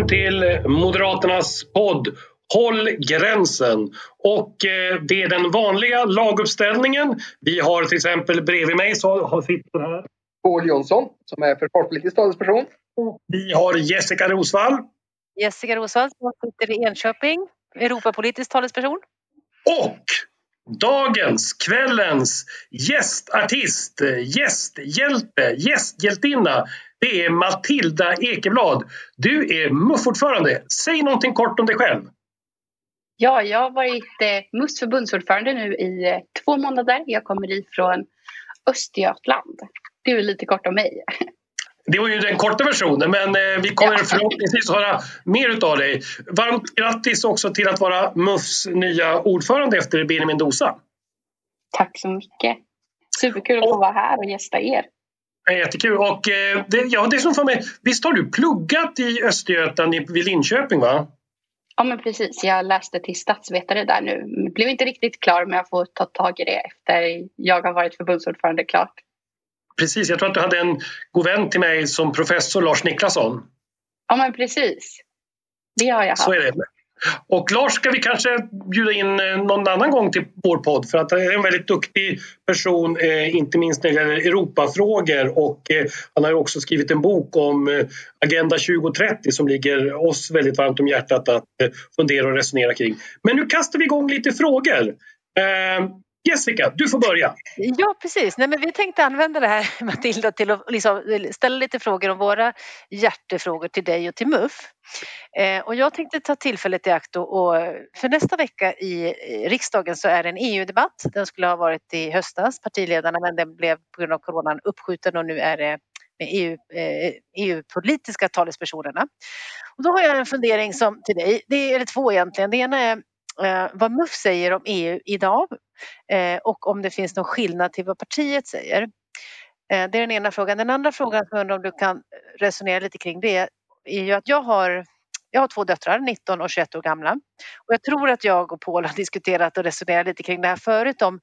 Välkommen till Moderaternas podd Håll gränsen. Och eh, det är den vanliga laguppställningen. Vi har till exempel bredvid mig så har sitter här. Paul Jonsson som är försvarspolitisk talesperson. Vi har Jessica Rosvall. Jessica Rosvall som sitter i Enköping, Europapolitisk talesperson. Och dagens, kvällens gästartist, gästhjälte, gästhjältinna det är Matilda Ekeblad. Du är MUF-ordförande. Säg någonting kort om dig själv. Ja, jag har varit eh, MUFs förbundsordförande nu i eh, två månader. Jag kommer ifrån Östergötland. Det är lite kort om mig. Det var ju den korta versionen men eh, vi kommer ja. förhoppningsvis höra mer av dig. Varmt grattis också till att vara MUFs nya ordförande efter Benjamin Dosa. Tack så mycket. Superkul att få vara här och gästa er. Jättekul. Och eh, det, ja, det som för mig, visst har du pluggat i Östergötland vid Linköping? va? Ja, men precis. Jag läste till statsvetare där nu. Blev inte riktigt klar, men jag får ta tag i det efter jag har varit förbundsordförande klart. Precis. Jag tror att du hade en god vän till mig som professor, Lars Niklasson. Ja, men precis. Det har jag haft. Så är det. Och Lars ska vi kanske bjuda in eh, någon annan gång till vår podd för att han är en väldigt duktig person, eh, inte minst när det gäller Europafrågor och han har också skrivit en bok om Agenda 2030 som ligger oss väldigt varmt om hjärtat att fundera och resonera kring. Men nu kastar vi igång lite frågor. Jessica, du får börja. Ja, precis. Nej, men vi tänkte använda det här, Matilda, till att liksom ställa lite frågor om våra hjärtefrågor till dig och till MUF. Eh, och jag tänkte ta tillfället i akt och, och, för nästa vecka i riksdagen så är det en EU-debatt. Den skulle ha varit i höstas, partiledarna, men den blev på grund av coronan uppskjuten och nu är det med EU, eh, EU-politiska talespersonerna. Och då har jag en fundering som till dig, det är två egentligen. Det ena är eh, vad MUF säger om EU idag Eh, och om det finns någon skillnad till vad partiet säger. Eh, det är den ena frågan. Den andra frågan som jag undrar om du kan eh, resonera lite kring det är ju att jag har jag har två döttrar, 19 och 21 år gamla. Och jag tror att jag och Paul har diskuterat och resonerat lite kring det här förut om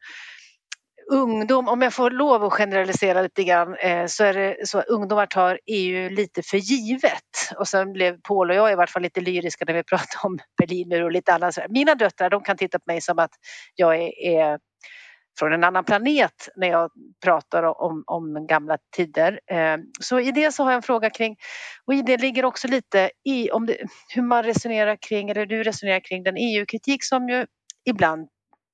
ungdom, om jag får lov att generalisera lite grann, eh, så är det så att ungdomar tar EU lite för givet. Och sen blev Paul och jag i vart fall lite lyriska när vi pratade om Berlinmur och lite annat. Mina döttrar de kan titta på mig som att jag är, är från en annan planet när jag pratar om, om gamla tider. Eh, så i det så har jag en fråga kring, och i det ligger också lite i om det, hur man resonerar kring, eller du resonerar kring den EU-kritik som ju ibland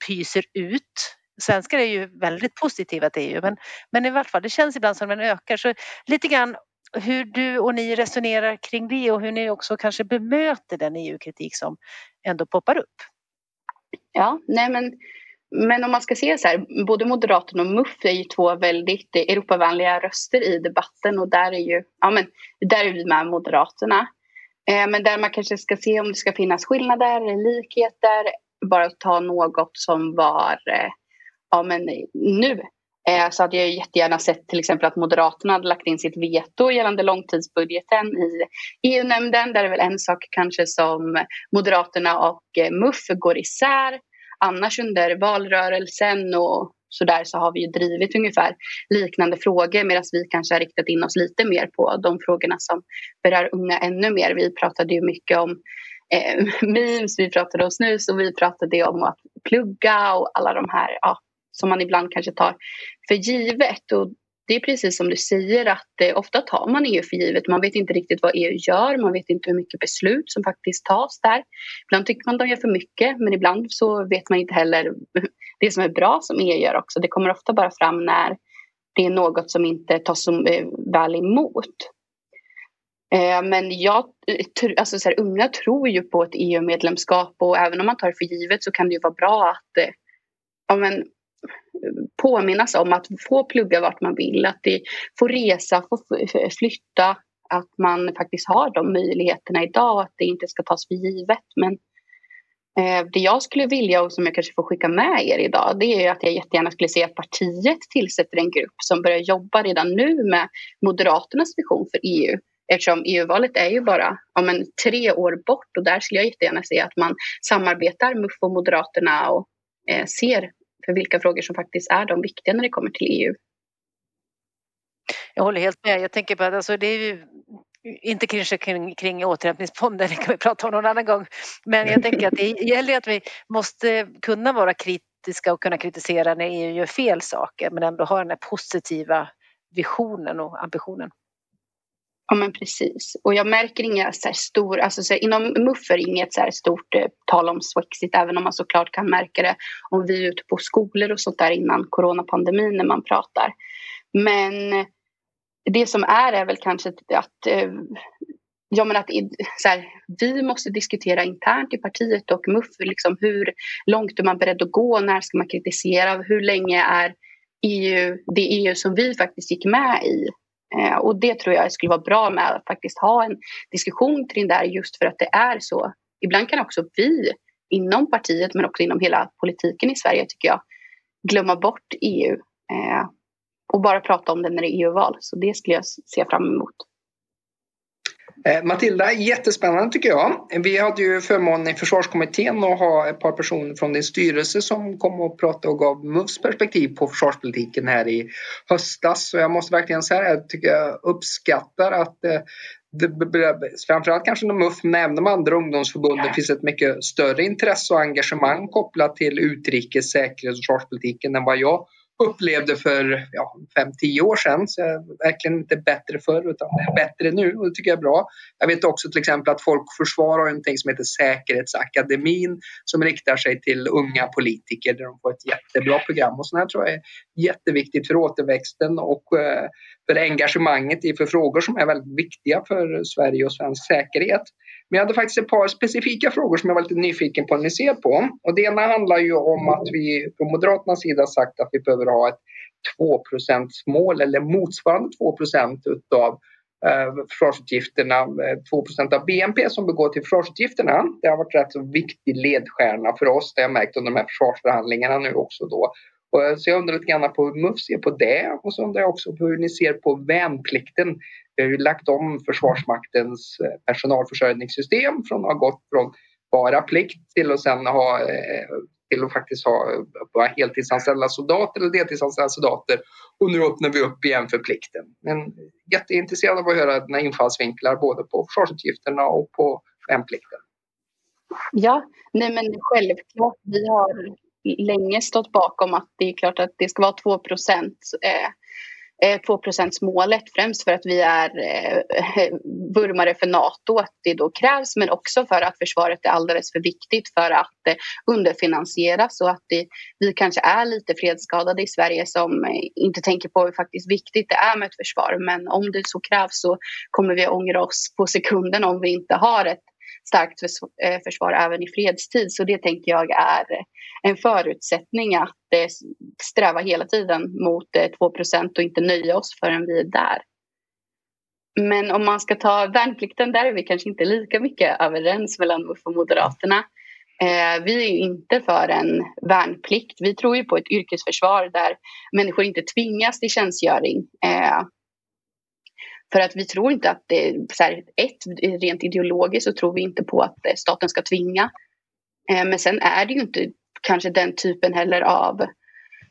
pyser ut Svenskar är ju väldigt positiva till EU men, men i vart fall det känns ibland som den ökar. Så lite grann hur du och ni resonerar kring det och hur ni också kanske bemöter den EU-kritik som ändå poppar upp. Ja, nej men, men om man ska se så här, både Moderaterna och MUF är ju två väldigt Europavänliga röster i debatten och där är ju, ja men där är vi med Moderaterna. Eh, men där man kanske ska se om det ska finnas skillnader eller likheter, bara ta något som var eh, ja men nu eh, så hade jag jättegärna sett till exempel att Moderaterna hade lagt in sitt veto gällande långtidsbudgeten i EU-nämnden. Där är det väl en sak kanske som Moderaterna och eh, MUF går isär. Annars under valrörelsen och så där så har vi ju drivit ungefär liknande frågor medan vi kanske har riktat in oss lite mer på de frågorna som berör unga ännu mer. Vi pratade ju mycket om eh, memes, vi pratade om snus och vi pratade om att plugga och alla de här ja, som man ibland kanske tar för givet. Och det är precis som du säger att eh, ofta tar man EU för givet. Man vet inte riktigt vad EU gör, man vet inte hur mycket beslut som faktiskt tas där. Ibland tycker man de gör för mycket men ibland så vet man inte heller det som är bra som EU gör också. Det kommer ofta bara fram när det är något som inte tas så eh, väl emot. Eh, men jag, eh, alltså så här, unga tror ju på ett EU-medlemskap och även om man tar det för givet så kan det ju vara bra att ja, men, påminnas om att få plugga vart man vill, att vi få resa, få flytta, att man faktiskt har de möjligheterna idag och att det inte ska tas för givet. Men eh, det jag skulle vilja och som jag kanske får skicka med er idag det är att jag jättegärna skulle se att partiet tillsätter en grupp som börjar jobba redan nu med Moderaternas vision för EU. Eftersom EU-valet är ju bara om en, tre år bort och där skulle jag jättegärna se att man samarbetar MUF och Moderaterna och eh, ser för vilka frågor som faktiskt är de viktiga när det kommer till EU. Jag håller helt med. Jag tänker på att alltså, det är ju inte kanske kring, kring återhämtningsfonden, det kan vi prata om någon annan gång. Men jag tänker att det gäller att vi måste kunna vara kritiska och kunna kritisera när EU gör fel saker men ändå ha den här positiva visionen och ambitionen. Ja men precis. Och jag märker inga så här stora, alltså så här, inom MUF är inget så här stort eh, tal om Swexit även om man såklart kan märka det om vi är ute på skolor och sånt där innan coronapandemin när man pratar. Men det som är är väl kanske att eh, Ja, men att så här, vi måste diskutera internt i partiet och MUF liksom hur långt är man beredd att gå, när ska man kritisera, hur länge är EU det EU som vi faktiskt gick med i Eh, och det tror jag skulle vara bra med att faktiskt ha en diskussion kring det här just för att det är så. Ibland kan också vi inom partiet men också inom hela politiken i Sverige tycker jag glömma bort EU eh, och bara prata om det när det är EU-val. Så det skulle jag se fram emot. Eh, Matilda, jättespännande tycker jag. Vi hade ju förmånen i försvarskommittén att ha ett par personer från din styrelse som kom och pratade och gav MUFs perspektiv på försvarspolitiken här i höstas. Så jag måste verkligen säga att jag tycker jag uppskattar att eh, det, framförallt kanske inom MUF men även de andra ungdomsförbunden finns ett mycket större intresse och engagemang kopplat till utrikes, säkerhets och försvarspolitiken än vad jag upplevde för ja, fem, tio år sedan. Så verkligen inte bättre förr utan det är bättre nu och det tycker jag är bra. Jag vet också till exempel att Folk försvarar har någonting som heter Säkerhetsakademin som riktar sig till unga politiker där de får ett jättebra program och sånt här tror jag är jätteviktigt för återväxten och eh, för engagemanget i för frågor som är väldigt viktiga för Sverige och svensk säkerhet. Men jag hade faktiskt ett par specifika frågor som jag var lite nyfiken på hur ni ser på. Och det ena handlar ju om att vi från Moderaternas sida sagt att vi behöver ha ett 2% mål eller motsvarande 2% utav eh, försvarsutgifterna, eh, 2 av BNP som bör gå till försvarsutgifterna. Det har varit rätt så viktig ledstjärna för oss, det har jag märkt under de här försvarsförhandlingarna nu också då. Eh, så jag undrar lite grann på hur MUF ser på det och så undrar jag också på hur ni ser på värnplikten. Vi har ju lagt om Försvarsmaktens eh, personalförsörjningssystem från att ha gått från bara plikt till att sen ha eh, till att faktiskt ha bara heltidsanställda soldater eller deltidsanställda soldater. Och nu öppnar vi upp igen för plikten. Men jätteintresserad av att höra dina infallsvinklar både på försvarsutgifterna och på värnplikten. Ja, nej men självklart. Vi har länge stått bakom att det är klart att det ska vara 2 procent. Eh, Eh, 2-procentsmålet främst för att vi är eh, vurmare för Nato, att det då krävs men också för att försvaret är alldeles för viktigt för att eh, underfinansieras och att det, vi kanske är lite fredsskadade i Sverige som inte tänker på hur faktiskt viktigt det är med ett försvar. Men om det så krävs så kommer vi ångra oss på sekunden om vi inte har ett starkt eh, försvar även i fredstid. Så det tänker jag är en förutsättning att eh, sträva hela tiden mot eh, 2 och inte nöja oss förrän vi är där. Men om man ska ta värnplikten, där är vi kanske inte lika mycket överens mellan MUF och Moderaterna. Eh, vi är inte för en värnplikt. Vi tror ju på ett yrkesförsvar där människor inte tvingas till tjänstgöring. För att vi tror inte att det så här, ett, rent ideologiskt så tror vi inte på att eh, staten ska tvinga. Eh, men sen är det ju inte kanske den typen heller av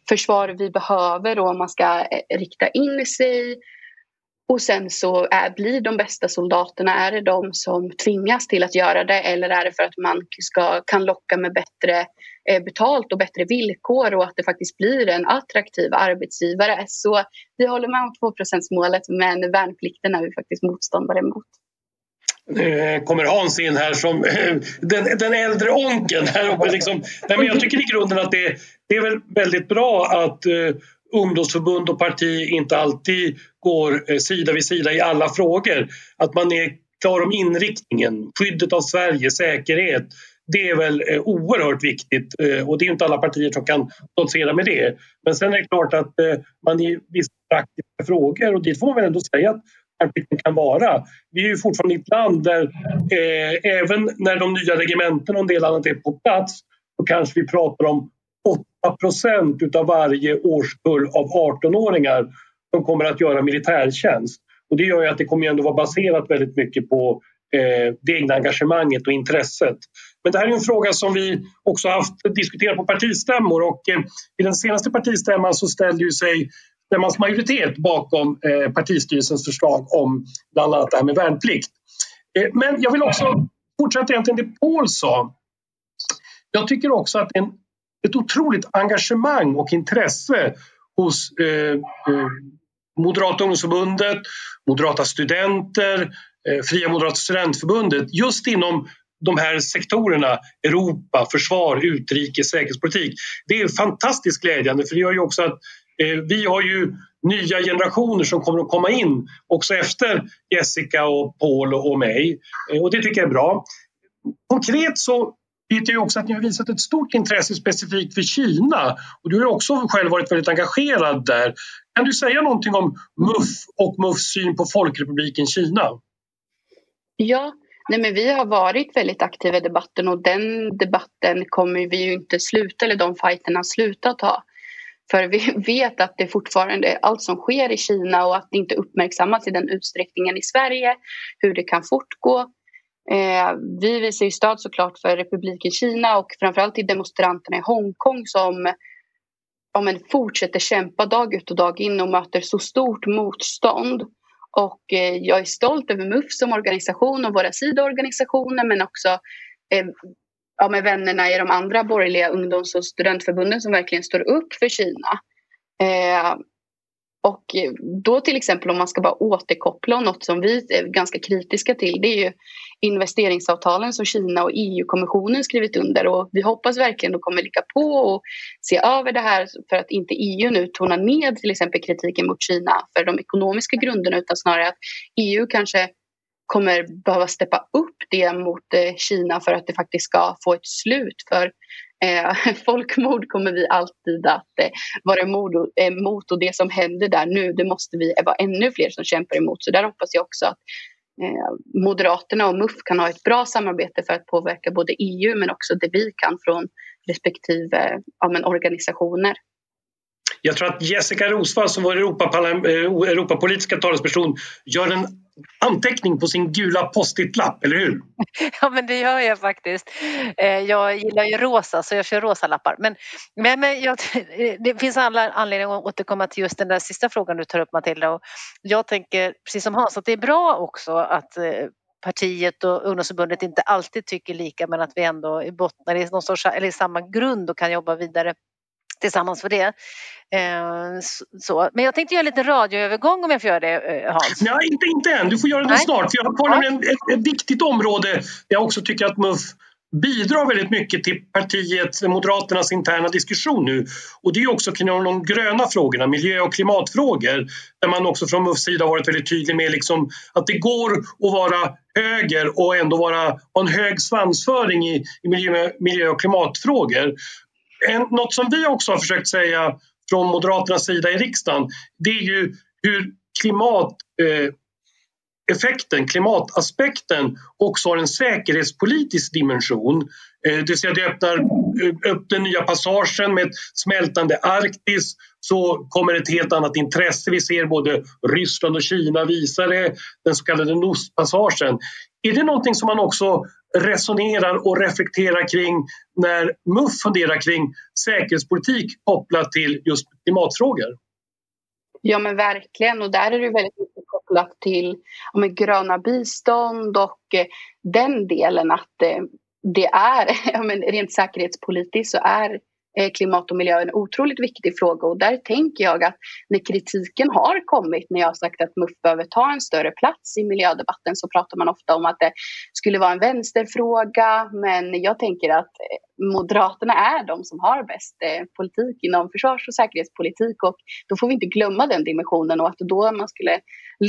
försvar vi behöver och om man ska eh, rikta in sig och sen så är, blir de bästa soldaterna, är det de som tvingas till att göra det eller är det för att man ska, kan locka med bättre Eh, betalt och bättre villkor och att det faktiskt blir en attraktiv arbetsgivare. Så vi håller med om 2 målet men värnplikten är vi faktiskt motståndare mot. Nu eh, kommer Hans in här som eh, den, den äldre onken. Här liksom. Nej, men jag tycker i grunden att det, det är väl väldigt bra att uh, ungdomsförbund och parti inte alltid går uh, sida vid sida i alla frågor. Att man är klar om inriktningen, skyddet av Sverige, säkerhet. Det är väl eh, oerhört viktigt eh, och det är inte alla partier som kan stoltsera med det. Men sen är det klart att eh, man i vissa praktiska frågor och dit får man väl ändå säga att värnplikten kan vara. Vi är ju fortfarande ett land där eh, även när de nya regementen och en del annat är på plats så kanske vi pratar om 8 procent utav varje årskull av 18-åringar som kommer att göra militärtjänst. Och det gör ju att det kommer ändå vara baserat väldigt mycket på eh, det egna engagemanget och intresset. Men det här är en fråga som vi också haft diskuterat på partistämmor och eh, i den senaste partistämman så ställde ju sig stämmans majoritet bakom eh, partistyrelsens förslag om bland annat det här med värnplikt. Eh, men jag vill också fortsätta egentligen det Paul sa. Jag tycker också att en, ett otroligt engagemang och intresse hos eh, eh, Moderata ungdomsförbundet, Moderata studenter, eh, Fria Moderata studentförbundet just inom de här sektorerna, Europa, försvar, utrikes, säkerhetspolitik. Det är fantastiskt glädjande för det gör ju också att eh, vi har ju nya generationer som kommer att komma in också efter Jessica och Paul och mig. Eh, och det tycker jag är bra. Konkret så vet jag också att ni har visat ett stort intresse specifikt för Kina och du har också själv varit väldigt engagerad där. Kan du säga någonting om MUF och MUFs syn på Folkrepubliken Kina? Ja, nej men vi har varit väldigt aktiva i debatten och den debatten kommer vi ju inte sluta, eller de fighterna sluta ta. För vi vet att det fortfarande allt som sker i Kina och att det inte uppmärksammas i den utsträckningen i Sverige, hur det kan fortgå. Eh, vi visar ju stöd såklart för Republiken Kina och framförallt till demonstranterna i Hongkong som om en fortsätter kämpa dag ut och dag in och möter så stort motstånd. Och eh, jag är stolt över MUF som organisation och våra sidoorganisationer men också eh, ja, med vännerna i de andra borgerliga ungdoms och studentförbunden som verkligen står upp för Kina. Eh, och då till exempel om man ska bara återkoppla något som vi är ganska kritiska till det är ju investeringsavtalen som Kina och EU-kommissionen skrivit under och vi hoppas verkligen att de kommer ligga på och se över det här för att inte EU nu tonar ned till exempel kritiken mot Kina för de ekonomiska grunderna utan snarare att EU kanske kommer behöva steppa upp det mot eh, Kina för att det faktiskt ska få ett slut. För eh, folkmord kommer vi alltid att eh, vara emot och eh, det som händer där nu det måste vi eh, vara ännu fler som kämpar emot. Så där hoppas jag också att eh, Moderaterna och MUF kan ha ett bra samarbete för att påverka både EU men också det vi kan från respektive ja, men, organisationer. Jag tror att Jessica Rosvall som var eh, Europapolitiska talesperson gör en anteckning på sin gula post-it-lapp, eller hur? Ja, men det gör jag faktiskt. Eh, jag gillar ju rosa, så jag kör rosa lappar. Men, men, men jag, det finns alla anledningar att återkomma till just den där sista frågan du tar upp, Matilda. Och jag tänker, precis som Hans, att det är bra också att eh, partiet och ungdomsförbundet inte alltid tycker lika men att vi ändå bottnar i någon sorts, eller i samma grund och kan jobba vidare tillsammans för det. Eh, så. Men jag tänkte göra en liten radioövergång om jag får göra det eh, Hans? Nej, inte, inte än. Du får göra det Nej. snart. För jag har kvar ja. ett, ett viktigt område där jag också tycker att MUF bidrar väldigt mycket till partiet Moderaternas interna diskussion nu. Och det är också kring de gröna frågorna, miljö och klimatfrågor. Där man också från MUFs sida varit väldigt tydlig med liksom att det går att vara höger och ändå vara, ha en hög svansföring i, i miljö, miljö och klimatfrågor. En, något som vi också har försökt säga från Moderaternas sida i riksdagen det är ju hur klimateffekten, eh, klimataspekten också har en säkerhetspolitisk dimension. Det vill säga det öppnar eh, upp den nya passagen med ett smältande Arktis så kommer ett helt annat intresse. Vi ser både Ryssland och Kina visa det, den så kallade Nordpassagen. Är det någonting som man också resonerar och reflekterar kring när MUF funderar kring säkerhetspolitik kopplat till just klimatfrågor? Ja men verkligen och där är det väldigt mycket kopplat till ja, gröna bistånd och eh, den delen att eh, det är, ja, men rent säkerhetspolitiskt så är Eh, klimat och miljö är en otroligt viktig fråga. Och där tänker jag att när kritiken har kommit när jag har sagt att MUF behöver ta en större plats i miljödebatten så pratar man ofta om att det skulle vara en vänsterfråga. Men jag tänker att eh, Moderaterna är de som har bäst eh, politik inom försvars och säkerhetspolitik. Och då får vi inte glömma den dimensionen. Och att då man skulle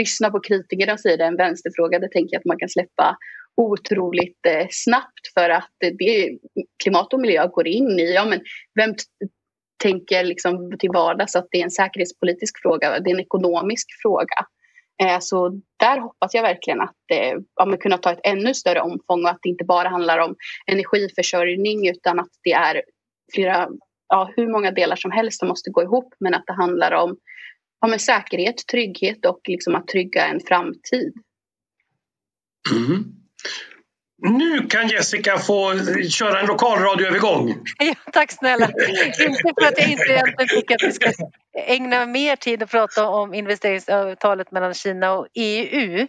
lyssna på kritikerna och säga det är en vänsterfråga, det tänker jag att man kan släppa otroligt eh, snabbt för att det, klimat och miljö går in i, ja men vem tänker liksom till vardags att det är en säkerhetspolitisk fråga, det är en ekonomisk fråga. Eh, så där hoppas jag verkligen att eh, ja, kunna ta ett ännu större omfång och att det inte bara handlar om energiförsörjning utan att det är flera, ja, hur många delar som helst som måste gå ihop men att det handlar om ja, säkerhet, trygghet och liksom att trygga en framtid. Mm. Nu kan Jessica få köra en lokalradioövergång. Ja, tack snälla. Inte för att jag inte egentligen fick att vi ska ägna mer tid att prata om investeringsavtalet mellan Kina och EU.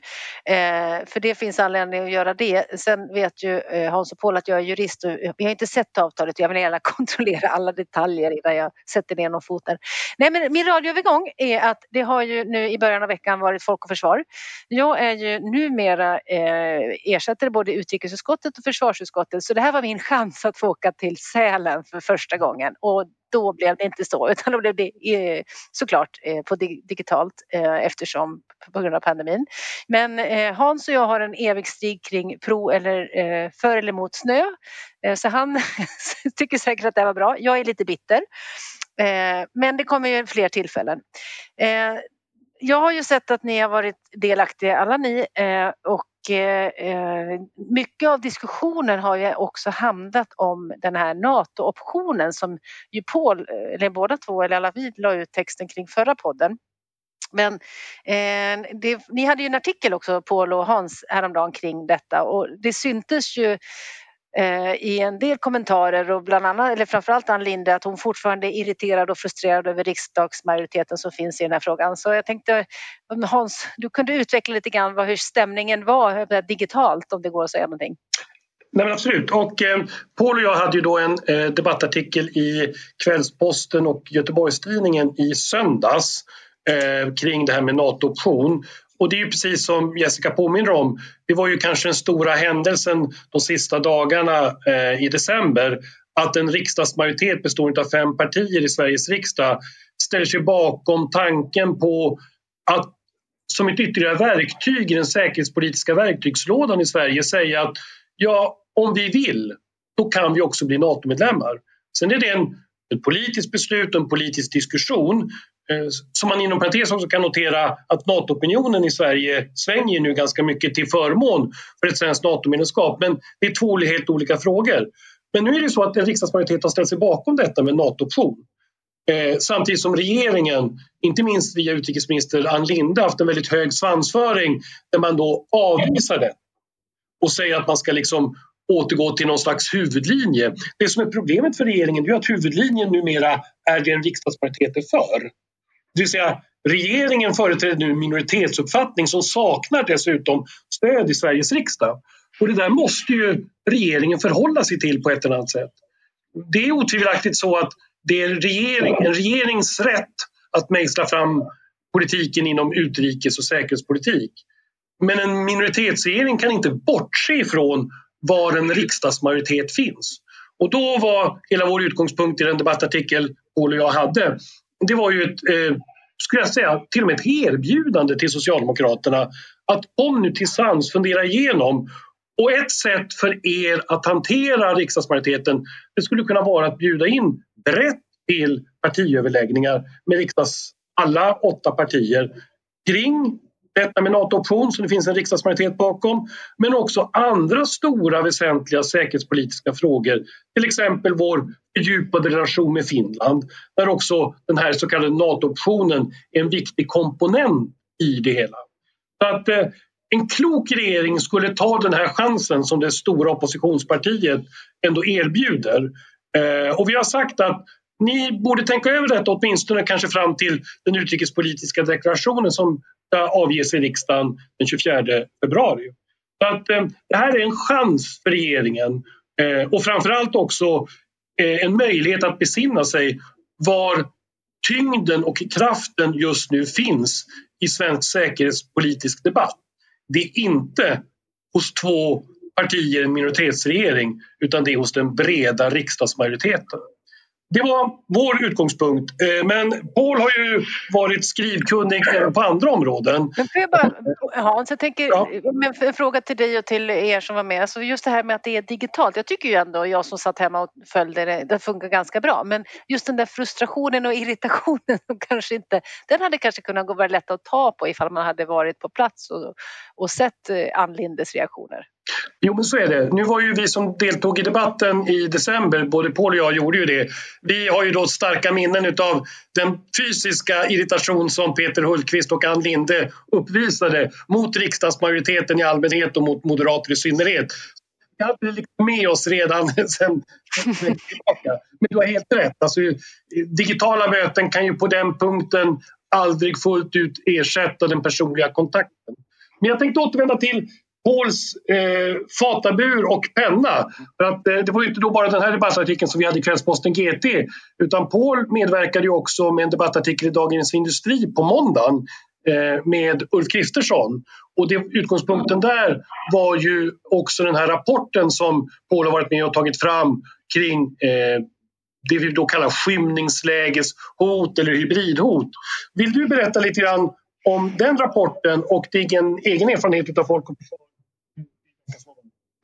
Eh, för det finns anledning att göra det. Sen vet ju eh, Hans och Paul att jag är jurist och vi har inte sett avtalet. Jag vill gärna kontrollera alla detaljer innan jag sätter ner någon fot där. Nej, men min radioövergång är att det har ju nu i början av veckan varit Folk och Försvar. Jag är ju numera eh, ersättare både i utrikesutskottet och försvarsutskottet så det här var min chans att få åka till Sälen för första gången och då blev det inte så utan då blev det eh, såklart eh, på digitalt eh, eftersom på grund av pandemin. Men Hans och jag har en evig strid kring pro eller för eller mot snö så han tycker säkert att det var bra. Jag är lite bitter. Men det kommer ju fler tillfällen jag har ju sett att ni har varit delaktiga alla ni och eh, mycket av diskussionen har ju också handlat om den här NATO-optionen som ju Paul, eller båda två, eller alla vi la ut texten kring förra podden. Men eh, det, ni hade ju en artikel också, Paul och Hans, häromdagen kring detta och det syntes ju Eh, i en del kommentarer och bland annat, eller framförallt Ann Linde, att hon fortfarande är irriterad och frustrerad över riksdagsmajoriteten som finns i den här frågan. Så jag tänkte Hans, du kunde utveckla lite grann vad, hur stämningen var digitalt om det går att säga någonting. Nej, absolut. Och, eh, Paul och jag hade ju då en eh, debattartikel i Kvällsposten och Göteborgstidningen i söndags eh, kring det här med NATO-option. Och det är ju precis som Jessica påminner om, det var ju kanske den stora händelsen de sista dagarna eh, i december att en riksdagsmajoritet bestående av fem partier i Sveriges riksdag ställer sig bakom tanken på att som ett ytterligare verktyg i den säkerhetspolitiska verktygslådan i Sverige säga att ja, om vi vill, då kan vi också bli NATO-medlemmar. Sen är det en, ett politiskt beslut och en politisk diskussion Eh, som man inom parentes också kan notera att NATO-opinionen i Sverige svänger nu ganska mycket till förmån för ett svenskt NATO-medlemskap. Men det är två helt olika frågor. Men nu är det så att en riksdagsmajoritet har ställt sig bakom detta med NATO-option. Eh, samtidigt som regeringen, inte minst via utrikesminister Ann Linde, haft en väldigt hög svansföring där man då avvisar det och säger att man ska liksom återgå till någon slags huvudlinje. Det som är problemet för regeringen är att huvudlinjen numera är det en riksdagsmajoritet är för. Det vill säga regeringen företräder nu en minoritetsuppfattning som saknar dessutom stöd i Sveriges riksdag. Och det där måste ju regeringen förhålla sig till på ett eller annat sätt. Det är otvivelaktigt så att det är regering, en regerings rätt att mejsla fram politiken inom utrikes och säkerhetspolitik. Men en minoritetsregering kan inte bortse ifrån var en riksdagsmajoritet finns. Och då var hela vår utgångspunkt i den debattartikel Paul och jag hade det var ju ett, eh, skulle jag säga, till och med ett erbjudande till Socialdemokraterna att kom nu till sans, fundera igenom och ett sätt för er att hantera riksdagsmajoriteten det skulle kunna vara att bjuda in brett till partiöverläggningar med riksdags alla åtta partier kring detta med NATO-option som det finns en riksdagsmajoritet bakom men också andra stora väsentliga säkerhetspolitiska frågor. Till exempel vår fördjupade relation med Finland där också den här så kallade NATO-optionen är en viktig komponent i det hela. Så att, eh, en klok regering skulle ta den här chansen som det stora oppositionspartiet ändå erbjuder. Eh, och vi har sagt att ni borde tänka över detta åtminstone kanske fram till den utrikespolitiska deklarationen som avges i riksdagen den 24 februari. Så att, eh, det här är en chans för regeringen eh, och framförallt också eh, en möjlighet att besinna sig var tyngden och kraften just nu finns i svensk säkerhetspolitisk debatt. Det är inte hos två partier i en minoritetsregering utan det är hos den breda riksdagsmajoriteten. Det var vår utgångspunkt. Eh, men Paul har ju varit skrivkunnig även på andra områden. Men får jag bara, Hans, jag tänker, ja. en fråga till dig och till er som var med. Alltså just det här med att det är digitalt. Jag tycker ju ändå, jag som satt hemma och följde det, det funkar ganska bra. Men just den där frustrationen och irritationen, kanske inte, den hade kanske kunnat vara lätt att ta på ifall man hade varit på plats och, och sett eh, Ann Lindes reaktioner. Jo, men så är det. Nu var ju vi som deltog i debatten i december, både Paul och jag gjorde ju det. Vi har ju då starka minnen av den fysiska irritation som Peter Hultqvist och Ann Linde uppvisade mot riksdagsmajoriteten i allmänhet och mot moderater i synnerhet. vi hade det liksom med oss redan sen tillbaka. Men du har helt rätt. Alltså, digitala möten kan ju på den punkten aldrig fullt ut ersätta den personliga kontakten. Men jag tänkte återvända till Pauls eh, fatabur och penna. För att, eh, det var ju inte då bara den här debattartikeln som vi hade i Kvällsposten GT utan Paul medverkade ju också med en debattartikel i Dagens Industri på måndagen eh, med Ulf Kristersson. Och det, utgångspunkten där var ju också den här rapporten som Paul har varit med och tagit fram kring eh, det vi då kallar skymningslägeshot eller hybridhot. Vill du berätta lite grann om den rapporten och din egen erfarenhet av Folk och Försvar?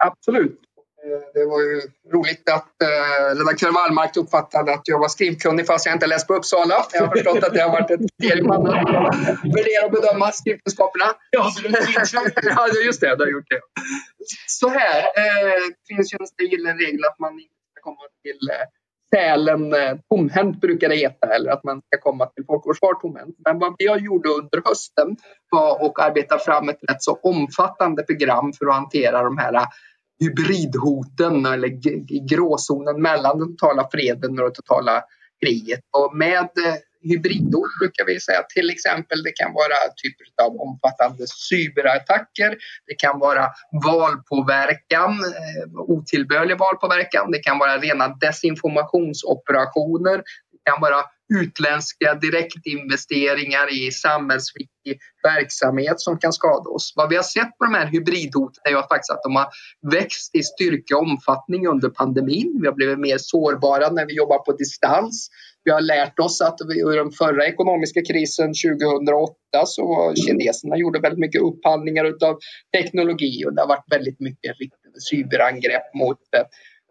Absolut. Eh, det var ju roligt att eh, redaktör Wallmark uppfattade att jag var skrivkunnig fast jag inte läst på Uppsala. Jag har förstått att det har varit ett kriterium att värdera och bedöma skrivkunskaperna. Ja, ja, just det. Du har gjort det. Så här, eh, finns ju en gyllene regel att man inte ska komma till eh, Sälen eh, tomhänt brukar det heta, eller att man ska komma till Folk och Försvar tomhänt. Men vad jag gjorde under hösten var att arbeta fram ett rätt så omfattande program för att hantera de här hybridhoten eller gråzonen mellan den totala freden och det totala kriget. Och med eh, hybridhot brukar vi säga till exempel det kan vara typer av omfattande cyberattacker. Det kan vara valpåverkan, eh, otillbörlig valpåverkan. Det kan vara rena desinformationsoperationer. Det kan vara utländska direktinvesteringar i samhällsviktig verksamhet som kan skada oss. Vad vi har sett på de här hybridhoten är ju faktiskt att de har växt i styrka och omfattning under pandemin. Vi har blivit mer sårbara när vi jobbar på distans. Vi har lärt oss att under den förra ekonomiska krisen 2008 så var kineserna gjorde väldigt mycket upphandlingar av teknologi och det har varit väldigt mycket riktade cyberangrepp mot eh,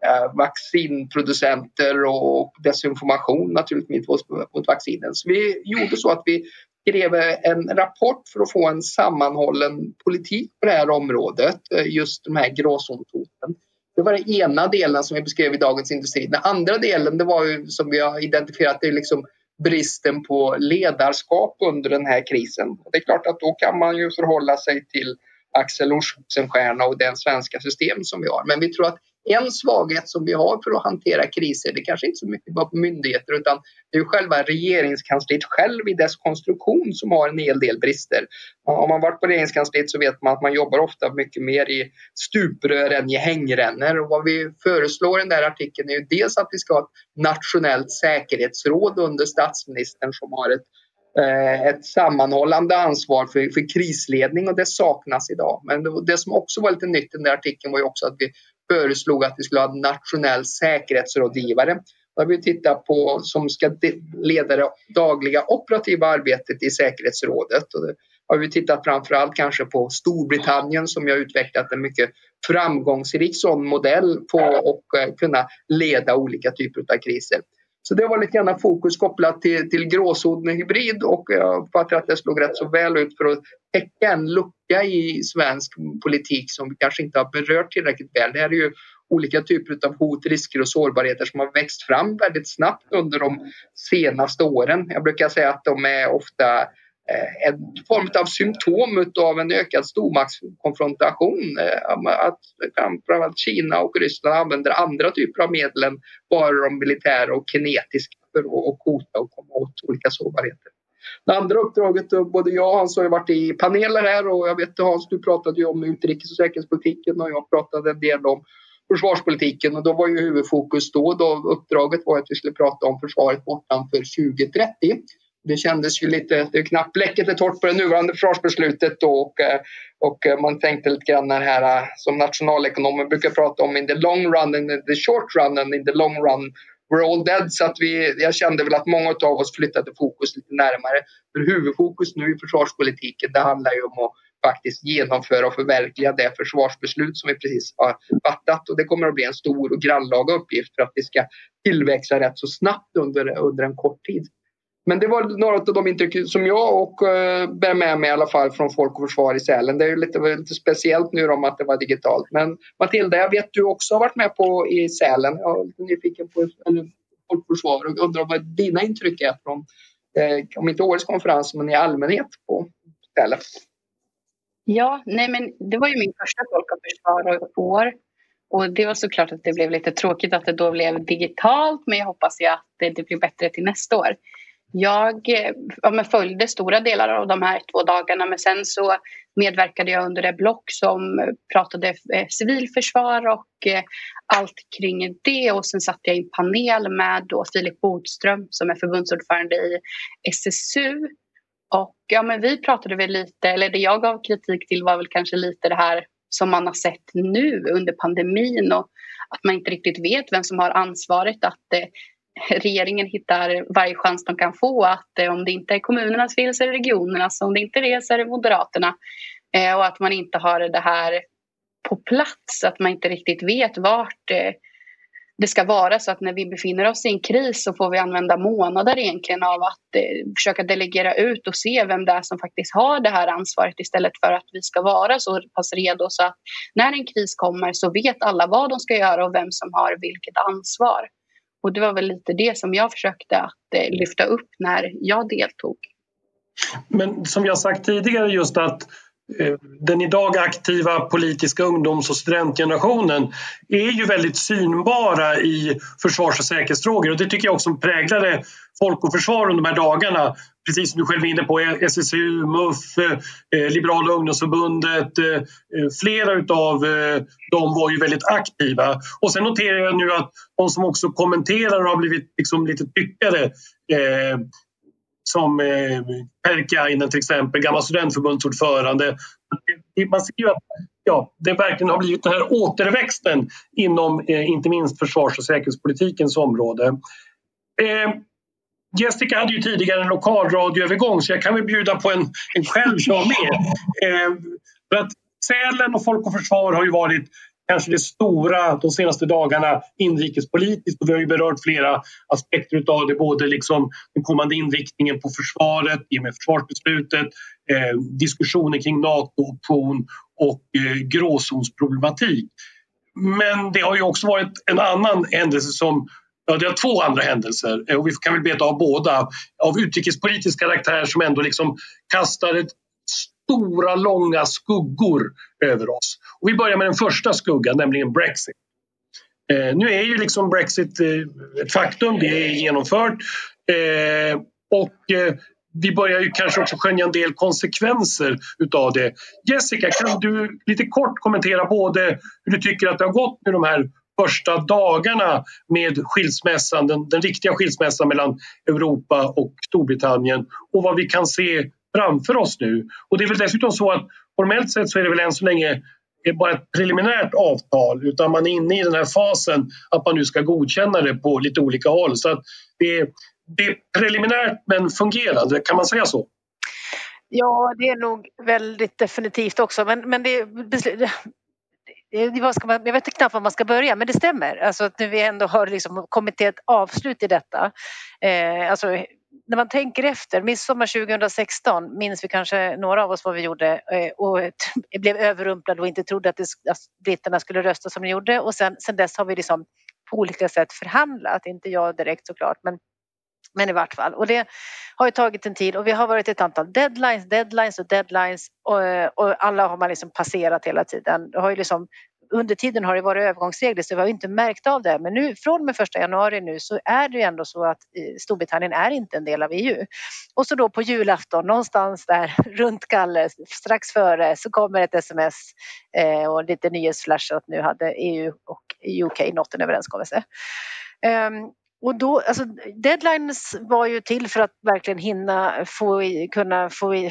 Eh, vaccinproducenter och desinformation naturligtvis mot, vaccinen. Så vi gjorde så att vi skrev en rapport för att få en sammanhållen politik på det här området, eh, just de här gråzonshoten. Det var den ena delen som vi beskrev i Dagens Industri. Den andra delen det var ju som vi har identifierat det är liksom bristen på ledarskap under den här krisen. Det är klart att då kan man ju förhålla sig till Axel Oxenstierna och det svenska system som vi har. Men vi tror att en svaghet som vi har för att hantera kriser, det kanske inte så mycket bara på myndigheter utan det är själva regeringskansliet själv i dess konstruktion som har en hel del brister. Om man varit på regeringskansliet så vet man att man jobbar ofta mycket mer i stuprör än i hängrännor och vad vi föreslår i den där artikeln är ju dels att vi ska ha ett nationellt säkerhetsråd under statsministern som har ett eh, ett sammanhållande ansvar för, för krisledning och det saknas idag. Men det, det som också var lite nytt i den där artikeln var ju också att vi föreslog att vi skulle ha en nationell säkerhetsrådgivare. Där vi tittar på som ska leda det dagliga operativa arbetet i säkerhetsrådet. Och det har vi tittat framförallt kanske på Storbritannien som har utvecklat en mycket framgångsrik sån modell på att eh, kunna leda olika typer av kriser. Så det var lite grann fokus kopplat till, till gråzonen hybrid och eh, jag uppfattar att det slog rätt så väl ut för att täcka en lucka i svensk politik som vi kanske inte har berört tillräckligt väl. Det här är ju olika typer av hot, risker och sårbarheter som har växt fram väldigt snabbt under de senaste åren. Jag brukar säga att de är ofta Eh, Eh, en form av symptom av en ökad stormaktskonfrontation. Eh, att framförallt Kina och Ryssland använder andra typer av medel än bara de militära och kinetiska för att hota och komma åt olika sårbarheter. Det andra uppdraget, eh, både jag och Hans har varit i paneler här och jag vet Hans, du pratade ju om utrikes och säkerhetspolitiken och jag pratade en del om försvarspolitiken och då var ju huvudfokus då, då uppdraget var att vi skulle prata om försvaret bortanför 2030 det kändes ju lite, det är knappt bläcket är torrt på det nuvarande försvarsbeslutet då och, eh, och eh, man tänkte lite grann här eh, som nationalekonomer brukar prata om in the long run, in the short run and in the long run we're all dead. Så att vi, jag kände väl att många av oss flyttade fokus lite närmare. För huvudfokus nu i försvarspolitiken det handlar ju om att faktiskt genomföra och förverkliga det försvarsbeslut som vi precis har fattat. Och det kommer att bli en stor och grannlaga uppgift för att vi ska tillväxa rätt så snabbt under, under en kort tid. Men det var några av de intryck som jag och eh, bär med mig i alla fall från Folk och Försvar i Sälen. Det är ju lite, lite speciellt nu om att det var digitalt. Men Matilda, jag vet du också har varit med på i Sälen. Jag är lite nyfiken på eller, Folk och Försvar och undrar vad dina intryck är från, eh, om inte årets konferens, men i allmänhet på Sälen. Ja, nej men det var ju min första Folk och Försvar år och det var såklart att det blev lite tråkigt att det då blev digitalt men jag hoppas ju att det, det blir bättre till nästa år. Jag eh, ja, följde stora delar av de här två dagarna men sen så medverkade jag under det block som pratade eh, civilförsvar och eh, allt kring det. Och sen satt jag i en panel med då Filip Bodström som är förbundsordförande i SSU och ja, men vi pratade väl lite, eller det jag gav kritik till var väl kanske lite det här som man har sett nu under pandemin och att man inte riktigt vet vem som har ansvaret att eh, regeringen hittar varje chans de kan få att eh, om det inte är kommunernas fel så är det regionernas, om det inte är det så är det Moderaterna eh, och att man inte har det här på plats, att man inte riktigt vet vart eh, det ska vara så att när vi befinner oss i en kris så får vi använda månader egentligen av att eh, försöka delegera ut och se vem det är som faktiskt har det här ansvaret istället för att vi ska vara så pass redo så att när en kris kommer så vet alla vad de ska göra och vem som har vilket ansvar. Och det var väl lite det som jag försökte att eh, lyfta upp när jag deltog. Men som jag sagt tidigare just att eh, den idag aktiva politiska ungdoms och studentgenerationen är ju väldigt synbara i försvars och säkerhetsfrågor och det tycker jag också präglade Folk och Försvar under de här dagarna. Precis som du själv är inne på, SSU, MUF, eh, eh, Liberala ungdomsförbundet, eh, eh flera utav eh, dem var ju väldigt aktiva. Och sen noterar jag nu att de som också kommenterar har blivit liksom lite tyckare som eh, Perkiainen till exempel, gammal studentförbundsordförande. Man ser ju att ja, det verkligen har blivit den här återväxten inom eh, inte minst försvars och säkerhetspolitikens område. Eh, Jessica hade ju tidigare en lokalradioövergång så jag kan väl bjuda på en, en själv som med. Eh, för att Sälen och Folk och Försvar har ju varit kanske det stora de senaste dagarna inrikespolitiskt. Och vi har ju berört flera aspekter av det, både liksom den kommande inriktningen på försvaret i och med försvarsbeslutet, eh, diskussioner kring NATO-option och eh, gråzonsproblematik. Men det har ju också varit en annan händelse som Ja, det är två andra händelser eh, och vi kan väl beta av båda av utrikespolitisk karaktär som ändå liksom kastar ett stora, långa skuggor över oss. Och vi börjar med den första skuggan, nämligen Brexit. Eh, nu är ju liksom Brexit eh, ett faktum, det är genomfört. Eh, och eh, vi börjar ju kanske också skönja en del konsekvenser utav det. Jessica, kan du lite kort kommentera både hur du tycker att det har gått med de här första dagarna med skilsmässan, den, den riktiga skilsmässan mellan Europa och Storbritannien och vad vi kan se framför oss nu. Och det är väl dessutom så att formellt sett så är det väl än så länge eh, bara ett preliminärt avtal utan man är inne i den här fasen att man nu ska godkänna det på lite olika håll. Så att det, är, det är preliminärt men fungerande, kan man säga så? Ja, det är nog väldigt definitivt också men, men det, Eh, man, jag vet knappt var man ska börja men det stämmer. Alltså att nu vi ändå har liksom kommit till ett avslut i detta. Eh, alltså när man tänker efter, midsommar 2016 minns vi kanske några av oss vad vi gjorde eh, och blev överrumplade och inte trodde att, det, att britterna skulle rösta som de gjorde och sen, sen dess har vi liksom på olika sätt förhandlat, inte jag direkt såklart men men i vart fall. Och det har ju tagit en tid och vi har varit ett antal deadlines, deadlines och deadlines och, och alla har man liksom passerat hela tiden. Det har ju liksom under tiden har det varit övergångsregler så vi har inte märkt av det. Men nu från och med första januari nu så är det ju ändå så att eh, Storbritannien är inte en del av EU. Och så då på julafton någonstans där runt Kalle strax före så kommer ett sms eh, och lite nyhetsflash att nu hade EU och UK nått en överenskommelse. Um, och då, alltså, deadlines var ju till för att verkligen hinna få, kunna få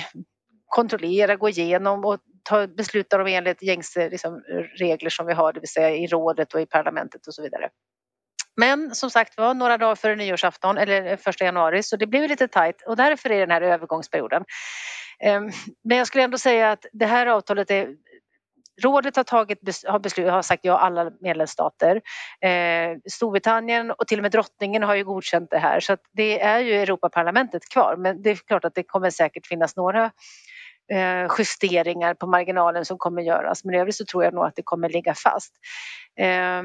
kontrollera, gå igenom och ta, besluta om enligt gängse liksom, regler som vi har, det vill säga i rådet och i parlamentet och så vidare. Men som sagt var, några dagar före nyårsafton eller eh, första januari så det blev lite tajt och därför är den här övergångsperioden. Ehm, men jag skulle ändå säga att det här avtalet är Rådet har, tagit, har, beslut, har sagt ja alla medlemsstater. Eh, Storbritannien och till och med drottningen har ju godkänt det här så att det är ju Europaparlamentet kvar men det är klart att det kommer säkert finnas några Eh, justeringar på marginalen som kommer göras men i övrigt så tror jag nog att det kommer ligga fast. Eh,